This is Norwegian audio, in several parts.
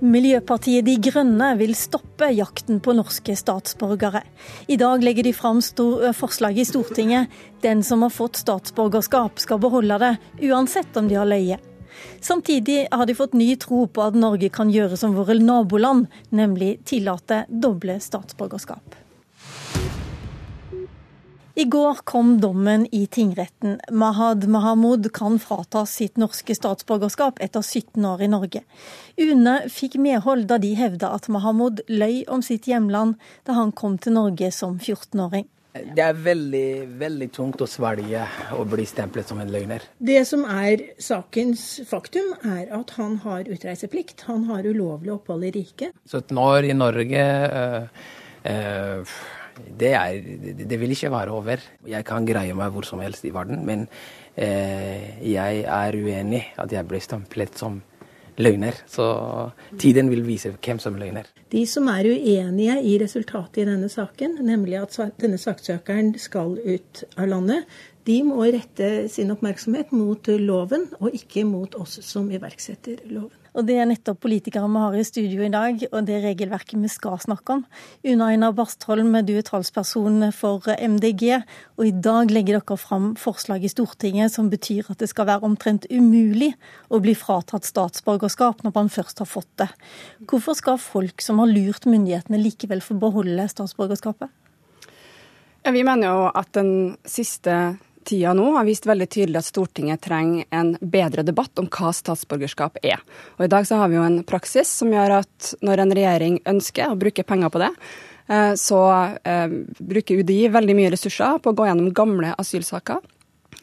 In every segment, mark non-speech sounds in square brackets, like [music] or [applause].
Miljøpartiet De Grønne vil stoppe jakten på norske statsborgere. I dag legger de fram forslag i Stortinget. Den som har fått statsborgerskap, skal beholde det, uansett om de har løyet. Samtidig har de fått ny tro på at Norge kan gjøre som våre naboland, nemlig tillate doble statsborgerskap. I går kom dommen i tingretten. Mahad Mahamud kan fratas sitt norske statsborgerskap etter 17 år i Norge. UNE fikk medhold da de hevda at Mahamud løy om sitt hjemland da han kom til Norge som 14-åring. Det er veldig, veldig tungt å svelge å bli stemplet som en løgner. Det som er sakens faktum, er at han har utreiseplikt. Han har ulovlig opphold i riket. 17 år i Norge. Øh, øh, det, er, det, vil ikke være over. Jeg kan greie meg hvor som helst i verden, men eh, jeg er uenig at jeg ble stemplet som løgner. Så tiden vil vise hvem som er løgner. De som er uenige i resultatet i denne saken, nemlig at denne saksøkeren skal ut av landet, de må rette sin oppmerksomhet mot loven, og ikke mot oss som iverksetter loven. Og Det er nettopp politikere vi har i studio i dag, og det regelverket vi skal snakke om. Una Aina Bastholm, du er talsperson for MDG, og i dag legger dere fram forslag i Stortinget som betyr at det skal være omtrent umulig å bli fratatt statsborgerskap når man først har fått det. Hvorfor skal folk som har lurt myndighetene likevel få beholde statsborgerskapet? Ja, vi mener jo at den siste tida nå har vist veldig tydelig at Stortinget trenger en bedre debatt om hva statsborgerskap er. Og I dag så har vi jo en praksis som gjør at når en regjering ønsker å bruke penger på det, eh, så eh, bruker UDI veldig mye ressurser på å gå gjennom gamle asylsaker.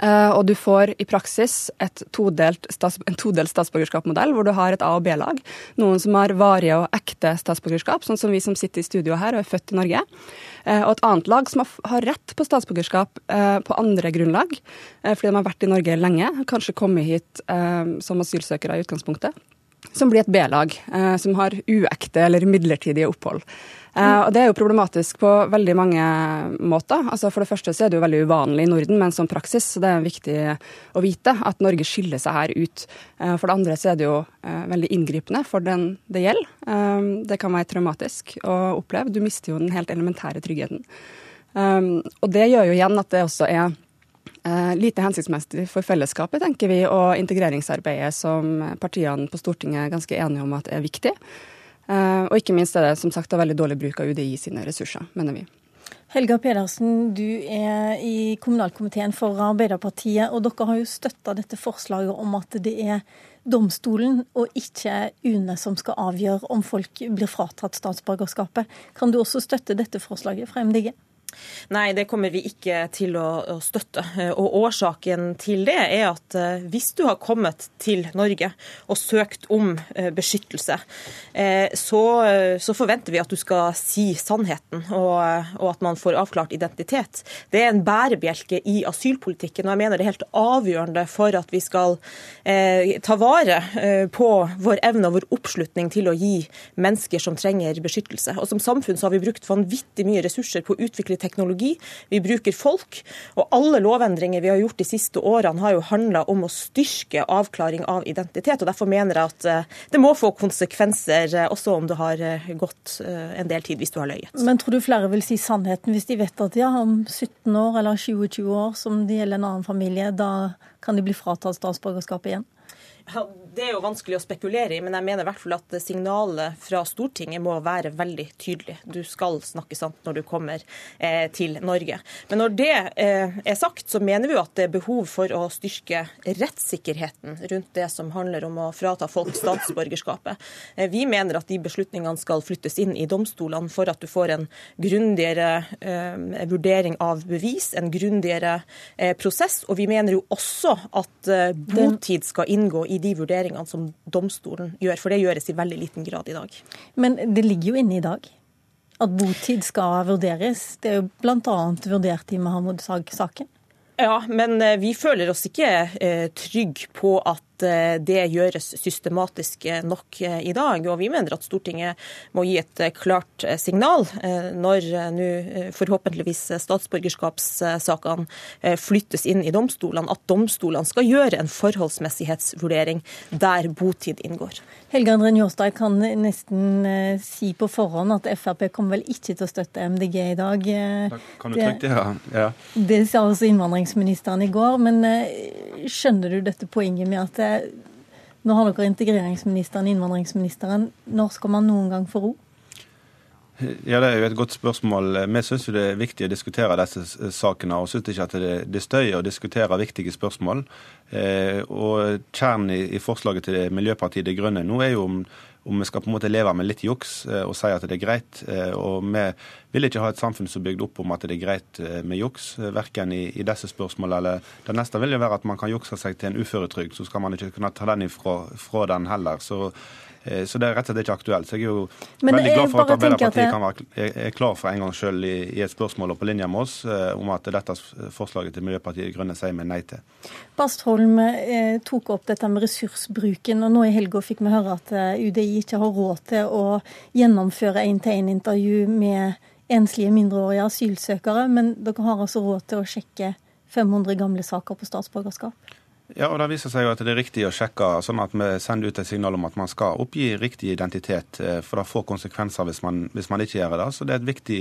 Uh, og du får i praksis todelt en todelt statsborgerskapsmodell, hvor du har et A- og B-lag. Noen som har varige og ekte statsborgerskap, sånn som vi som sitter i studio her og er født i Norge. Uh, og et annet lag som har rett på statsborgerskap uh, på andre grunnlag, fordi de har vært i Norge lenge, kanskje kommet hit som asylsøkere i utgangspunktet. Som blir et B-lag, som har uekte eller midlertidige opphold. Uh, og Det er jo problematisk på veldig mange måter. Altså For det første så er det jo veldig uvanlig i Norden men en sånn praksis, så det er viktig å vite at Norge skiller seg her ut. Uh, for det andre så er det jo veldig inngripende for den det gjelder. det kan være traumatisk å oppleve. Du mister jo den helt elementære tryggheten. og det gjør jo igjen at det også er lite hensiktsmessig for fellesskapet, tenker vi, og integreringsarbeidet som partiene på Stortinget er ganske enige om at er viktig. Eh, og ikke minst er det som sagt veldig dårlig bruk av UDI sine ressurser, mener vi. Helga Pedersen, du er i kommunalkomiteen for Arbeiderpartiet, og dere har jo støtta dette forslaget om at det er domstolen og ikke UNE som skal avgjøre om folk blir fratatt statsborgerskapet. Kan du også støtte dette forslaget fra MDG? Nei, det kommer vi ikke til å, støtte. Og Årsaken til det er at eh, hvis du har kommet til Norge og søkt om eh, beskyttelse, eh, så, forventer vi at du skal si sannheten og, at man får avklart identitet. Det er en bærebjelke i asylpolitikken, og jeg mener det er helt avgjørende for at vi skal ta vare på vår evne og vår oppslutning til å gi mennesker som trenger beskyttelse. Og Som samfunn så har vi brukt vanvittig mye ressurser på å utvikle teknologi, vi bruker folk. Og alle lovendringer vi har gjort de siste årene har jo handla om å styrke avklaring av identitet. og Derfor mener jeg at eh, det må få konsekvenser, eh, også om det har eh, gått en del tid hvis du har løyet. Men tror du flere vil si sannheten hvis de vet at ja, om 17 år eller 20-20 år, som det gjelder en annen familie, da kan de bli fratatt statsborgerskapet igjen? Det er jo vanskelig å spekulere i, men jeg mener i hvert fall at signalet fra Stortinget må være veldig tydelig. Du skal snakke sant når du kommer eh, til Norge. Men når det eh, er sagt, så mener vi jo at det er behov for å styrke rettssikkerheten rundt det som handler om å frata folk statsborgerskapet. Eh, vi mener at de beslutningene skal flyttes inn i domstolene for at du får en grundigere eh, vurdering av bevis, en grundigere eh, prosess. Og vi mener jo også at eh, botid skal inngå i de vurderingene som domstolen gjør, for det gjøres i veldig liten grad i dag. Men det ligger jo inne i dag at botid skal vurderes. Det er jo bl.a. vurdert i Mahmoud-saken. Ja, men eh, vi føler oss ikke eh, trygge på at at det gjøres systematisk nok i dag. Og vi mener at Stortinget må gi et klart signal når nå forhåpentligvis statsborgerskapssakene flyttes inn i domstolene, at domstolene skal gjøre en forholdsmessighetsvurdering der botid inngår. Helge André Njåstad kan nesten si på forhånd at Frp kommer vel ikke til å støtte MDG i dag. Da kan du trygt ja. ja. Det sa også innvandringsministeren i går. Men skjønner du dette poenget med at nå har dere integreringsministeren, innvandringsministeren. Når skal man noen gang få ro? Ja, Det er jo et godt spørsmål. Vi syns det er viktig å diskutere disse sakene, og syns ikke at det, er støy å diskutere viktige spørsmål. Eh, og Kjernen i, i, forslaget til Miljøpartiet De Grønne nå er jo om, om vi skal på en måte leve med litt juks eh, og si at det er greit. Eh, og Vi vil ikke ha et samfunn som er bygd opp om at det er greit med juks, verken i, i disse spørsmålene eller Det neste vil jo være at man kan jukse seg til en uføretrygd, så skal man ikke kunne ta den ifra, fra den heller. Så Eh, så det er rett og slett ikke aktuelt. Så jeg er jo Men veldig glad for at Arbeiderpartiet at kan være, klar for en gang selv i, i, et spørsmål og på linje med oss eh, om at dette forslaget til Miljøpartiet De Grønne sier vi nei til. Bastholm eh, tok opp dette med ressursbruken, og nå i helga fikk vi høre at eh, UDI ikke har råd til å gjennomføre én-til-én-intervju med enslige mindreårige asylsøkere, men dere har altså råd til å sjekke 500 gamle saker på statsborgerskap? Ja, og Det viser seg jo at det er riktig å sjekke, sånn at vi sender ut et signal om at man skal oppgi riktig identitet. Eh, for det får konsekvenser hvis man, hvis man ikke gjør det. Så det er et viktig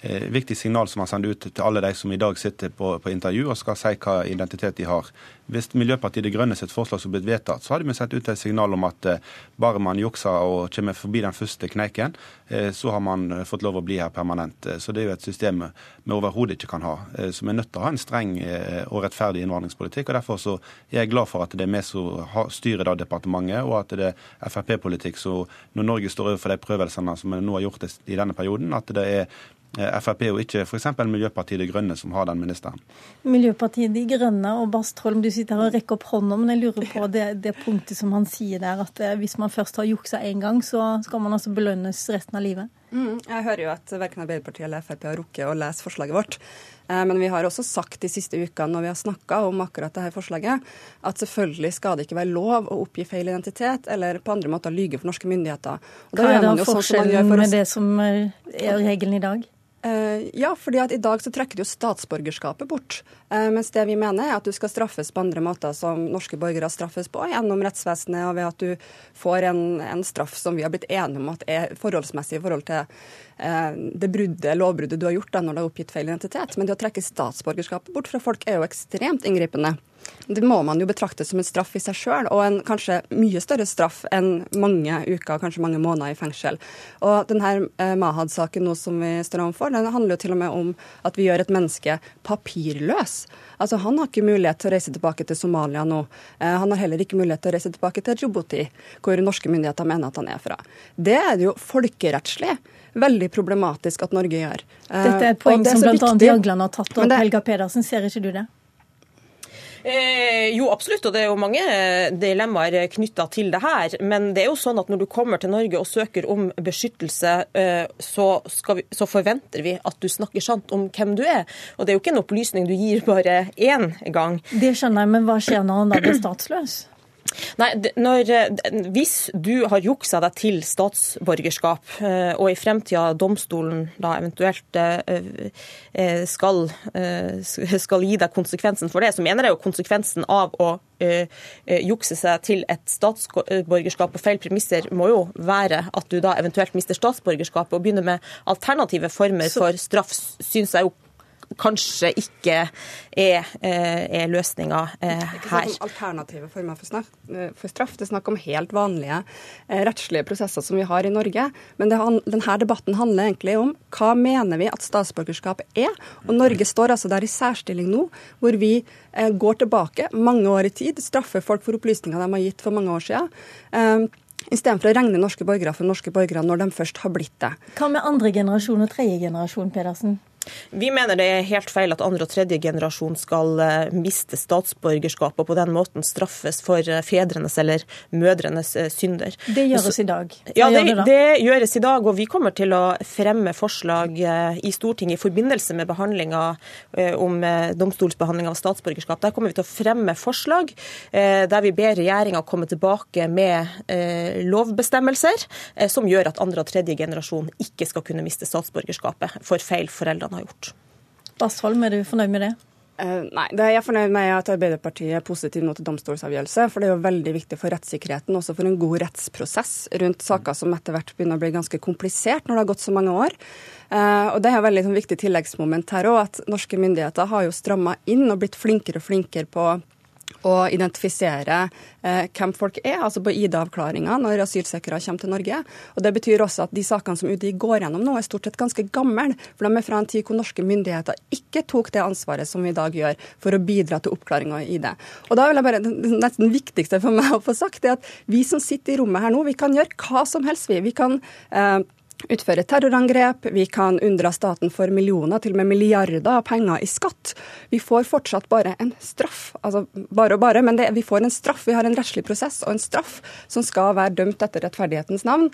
eh, viktig signal som man sender ut til alle de som i dag sitter på, på intervju og skal si hva identitet de har. Hvis Miljøpartiet De Grønne sitt forslag som blitt vedtatt, så hadde vi sett ut et signal om at eh, bare man jukser og kommer forbi den første kneiken, eh, så har man eh, fått lov å bli her permanent. Eh, så det er jo et system vi overhodet ikke kan ha. Eh, så vi er nødt til å ha en streng og rettferdig innvandringspolitikk. og Derfor så er jeg glad for at det er vi som styrer det departementet, og at det er Frp-politikk. Så når Norge står overfor de prøvelsene som vi nå har gjort i denne perioden, at det er Frp og ikke f.eks. Miljøpartiet De Grønne, som har den ministeren. Miljøpartiet De Grønne og Bastholm, du sitter her og rekker opp hånda, men jeg lurer på [laughs] det, det punktet som han sier der, at eh, hvis man først har juksa én gang, så skal man altså belønnes resten av livet? Mm, jeg hører jo at verken Arbeiderpartiet eller Frp har rukket å lese forslaget vårt. Eh, men vi har også sagt de siste ukene når vi har snakka om akkurat dette forslaget, at selvfølgelig skal det ikke være lov å oppgi feil identitet eller på andre måter lyge for norske myndigheter. Hva er da sånn forskjellen sånn med det som er regelen i dag? Uh, ja, fordi at i dag så trekker du statsborgerskapet bort. Uh, mens det vi mener er at du skal straffes på andre måter som norske borgere straffes på, gjennom rettsvesenet og ved at du får en, en straff som vi har blitt enige om at er forholdsmessig i forhold til uh, det bruddet, lovbruddet du har gjort da når du har oppgitt feil identitet. Men det å trekke statsborgerskapet bort fra folk er jo ekstremt inngripende. Det må man jo betrakte som en straff i seg sjøl, og en kanskje mye større straff enn mange uker, kanskje mange måneder i fengsel. Og denne eh, Mahad-saken nå som vi står overfor, den handler jo til og med om at vi gjør et menneske papirløs. Altså Han har ikke mulighet til å reise tilbake til Somalia nå. Eh, han har heller ikke mulighet til å reise tilbake til Djibouti, hvor norske myndigheter mener at han er fra. Det er det jo folkerettslig veldig problematisk at Norge gjør. Dette er et poeng som bl.a. Jagland har tatt opp. Helga Pedersen, ser ikke du det? Eh, jo, absolutt, og det er jo mange dilemmaer knytta til det her. Men det er jo sånn at når du kommer til Norge og søker om beskyttelse, eh, så, vi, så, forventer vi at du snakker sant om hvem du er. Og det er jo ikke en opplysning du gir bare én gang. Det skjønner jeg, men hva skjer når han da blir statsløs? Nei, når, eh, Hvis du har juksa deg til statsborgerskap, eh, og i fremtida domstolen da eventuelt eh, skal, skal, gi deg konsekvensen for det, så mener jeg jo konsekvensen av å jukse seg til et statsborgerskap på feil premisser må jo være at du da eventuelt mister statsborgerskapet og begynner med alternative former for straff, syns jeg jo kanskje ikke er, eh, er løsninga her. Det er ikke snakk om alternative former for, straff. Eh, for straff. Det er snakk om helt vanlige eh, rettslige prosesser som vi har i Norge. Men det, denne debatten handler egentlig om hva mener vi at statsborgerskap er. Og Norge står altså der i særstilling nå, hvor vi går tilbake mange år i tid, straffer folk for opplysninger de har gitt for mange år siden. Istedenfor å regne norske borgere for norske borgere når de først har blitt det. Hva med andre generasjon og tredje generasjon, Pedersen? Vi mener det er helt feil at andre og tredje generasjon skal eh, miste statsborgerskapet og på den måten straffes for eh, fedrenes eller mødrenes eh, synder. Det gjøres i dag. Hva ja, det, det, det, gjøres i dag, og vi kommer til å fremme forslag i Stortinget i forbindelse med behandlinga om domstolsbehandling av statsborgerskap. Der kommer vi til å fremme forslag der vi ber regjeringa komme tilbake med lovbestemmelser som gjør at andre og tredje generasjon ikke skal kunne miste statsborgerskapet for feil foreldrene har gjort. Bastholm, er du fornøyd med det? Uh, nei, det er jeg fornøyd med at Arbeiderpartiet er positiv nå til domstolsavgjørelse. For det er jo veldig viktig for rettssikkerheten, også for en god rettsprosess rundt saker som etter hvert begynner å bli ganske komplisert når det har gått så mange år. Uh, og Det er et veldig sånn, viktig tilleggsmoment her òg, at norske myndigheter har jo stramma inn og blitt flinkere og flinkere på å identifisere eh, hvem folk er, altså på ID-avklaringa når asylsøkere kommer til Norge. Og Det betyr også at de sakene som UDI går gjennom nå, er stort sett ganske gamle. For de er fra en tid hvor norske myndigheter ikke tok det ansvaret som vi i dag gjør, for å bidra til oppklaring av ID. Og da vil jeg bare, Det nesten viktigste for meg å få sagt er at vi som sitter i rommet her nå, vi kan gjøre hva som helst, vi. Vi kan eh, utføre terrorangrep, vi kan unndra staten for millioner, til og med milliarder av penger i skatt. Vi får fortsatt bare en straff. Altså bare og bare, men det, vi får en straff. Vi har en rettslig prosess og en straff som skal være dømt etter rettferdighetens navn.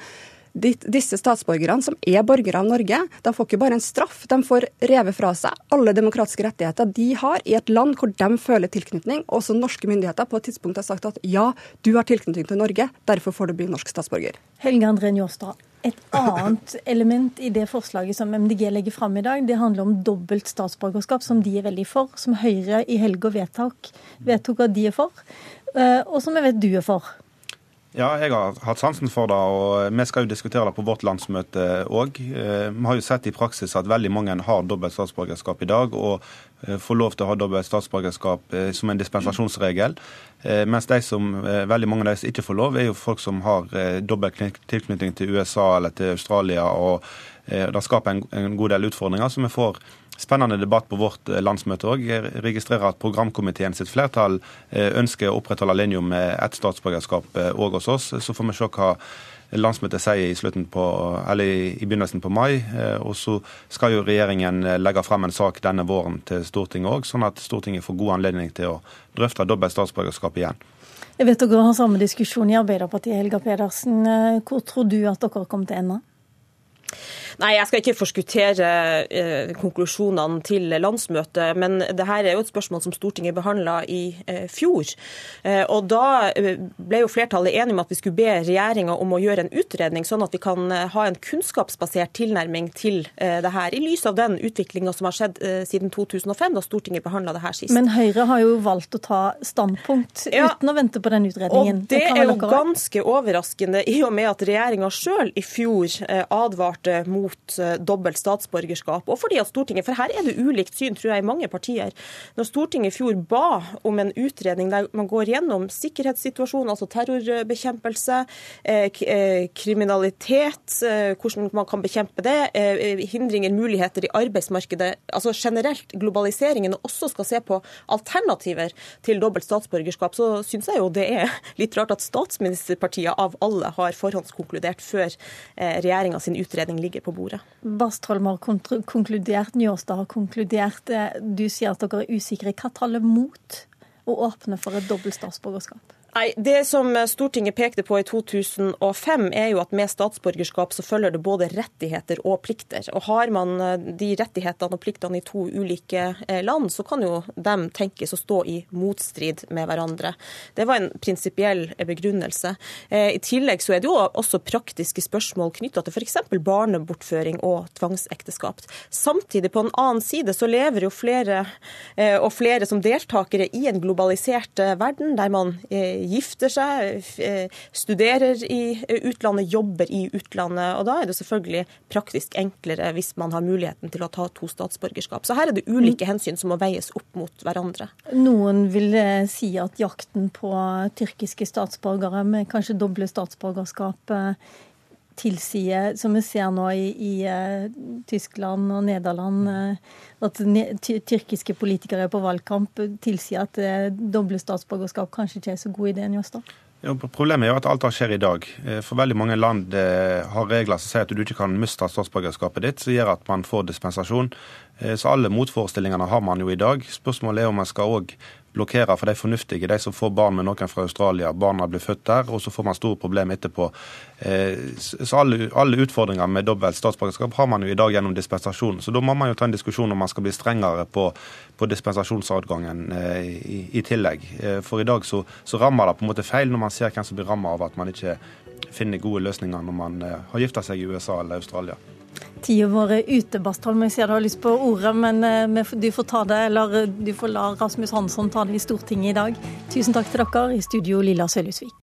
Disse statsborgerne, som er borgere av Norge, de får ikke bare en straff, de får revet fra seg alle demokratiske rettigheter de har i et land hvor de føler tilknytning. Også norske myndigheter på et tidspunkt har sagt at ja, du har tilknytning til Norge, derfor får du bli norsk statsborger. Helge André Njåstad, et annet element i det forslaget som MDG legger fram i dag, det handler om dobbelt statsborgerskap, som de er veldig for, som Høyre i helga vedtok, vedtok at de er for, eh, og som jeg vet du er for. Ja, jeg har hatt sansen for det, og vi skal jo diskutere det på vårt landsmøte òg. Eh, vi har jo sett i praksis at veldig mange har dobbelt statsborgerskap i dag, og eh, får lov til å ha dobbelt statsborgerskap eh, som en dispensasjonsregel. Mens de som, veldig mange av de som ikke får lov, er jo folk som har dobbelt tilknytning til USA eller til Australia. og Det skaper en, en god del utfordringer. så vi får spennende debatt på vårt eh, landsmøte òg. Jeg registrerer at programkomiteen sitt flertall eh, ønsker å opprettholde linja med ett statsborgerskap òg eh, hos oss. Så får vi se hva landsmøtet sier i, på, i, begynnelsen på mai. Og så skal jo regjeringen legge frem en sak denne våren til Stortinget òg, sånn at Stortinget får god anledning til å drøfte dobbelt statsborgerskap igjen. Jeg vet dere har samme diskusjon i Arbeiderpartiet, Helga Pedersen. Hvor tror du at dere kommer til å ende? Nei, jeg skal ikke forskuttere eh, konklusjonene til landsmøtet, men det her er jo et spørsmål som Stortinget behandla i eh, fjor. Eh, og Da eh, ble jo flertallet enige om at vi skulle be regjeringa om å gjøre en utredning, sånn at vi kan eh, ha en kunnskapsbasert tilnærming til eh, det her, i lys av den utviklinga som har skjedd siden 2005, da Stortinget behandla det her sist. Men Høyre har jo valgt å ta standpunkt ja, uten å vente på den utredningen. Og Det, det er jo ganske overraskende, i og med at regjeringa sjøl i fjor advarte mot mot eh, dobbelt statsborgerskap. Og fordi at Stortinget, for her er det ulikt syn, tror jeg, i mange partier. Når Stortinget i fjor ba om en utredning der man går gjennom sikkerhetssituasjonen, altså terrorbekjempelse, eh, eh, kriminalitet, hvordan man kan bekjempe det, hindringer, muligheter i arbeidsmarkedet, altså generelt globaliseringen, og også skal se på alternativer til dobbelt statsborgerskap, så syns jeg jo det er litt rart at statsministerpartiet av alle har forhåndskonkludert før regjeringa sin utredning ligger på bordet. Bastholm har konkludert, Njåstad har konkludert. Eh, du sier at dere er usikre. Hva taler mot å åpne for et dobbelt statsborgerskap? Nei, Det som Stortinget pekte på i 2005, er jo at med statsborgerskap så følger det både rettigheter og plikter. Og Har man eh, de rettighetene og pliktene i to ulike eh, land, så kan jo dem tenkes å stå i motstrid med hverandre. Det var en prinsipiell eh, begrunnelse. I tillegg så er det jo også praktiske spørsmål knytta til f.eks. barnebortføring og tvangsekteskap. Samtidig, på en annen side, så lever jo flere og flere som deltakere i en globalisert verden, der man gifter seg, eh, studerer i utlandet, jobber i utlandet. og Da er det selvfølgelig praktisk enklere hvis man har muligheten til å ta to statsborgerskap. Så her er det ulike hensyn som må veies opp mot hverandre. Noen vil eh, si at jakten på tyrkiske statsborgere med kanskje doble statsborgerskap eh, tilsier, som vi ser nå i, i uh, Tyskland og Nederland, uh, at tyrkiske politikere på valgkamp tilsier at uh, doble statsborgerskap kanskje ikke er så god idé, Njåstad? Ja, problemet er jo at alt det skjer i dag. For veldig mange land har regler som sier at du ikke kan miste statsborgerskapet ditt, som gjør at man får dispensasjon. Så alle motforestillingene har man jo i dag. Spørsmålet er om man skal òg blokkere for de fornuftige, de som får barn med noen fra Australia. Barna blir født der, og så får man store problemer etterpå. Så alle, alle utfordringer med dobbelt statsborgerskap har man jo i dag gjennom dispensasjon. Så da må man jo ta en diskusjon om man skal bli strengere på, på dispensasjonsadgangen i, i, tillegg. For i dag så, så rammer det på en måte feil når man ser hvem som blir rammet av at man ikke finner gode løsninger når man har gifta seg i USA eller Australia. Tida vår er ute, Bastholm. Jeg ser du har lyst på ordet, men du får ta det, eller du får la Rasmus Hansson ta det i Stortinget i dag. Tusen takk til dere. I studio Lilla Sølhusvik.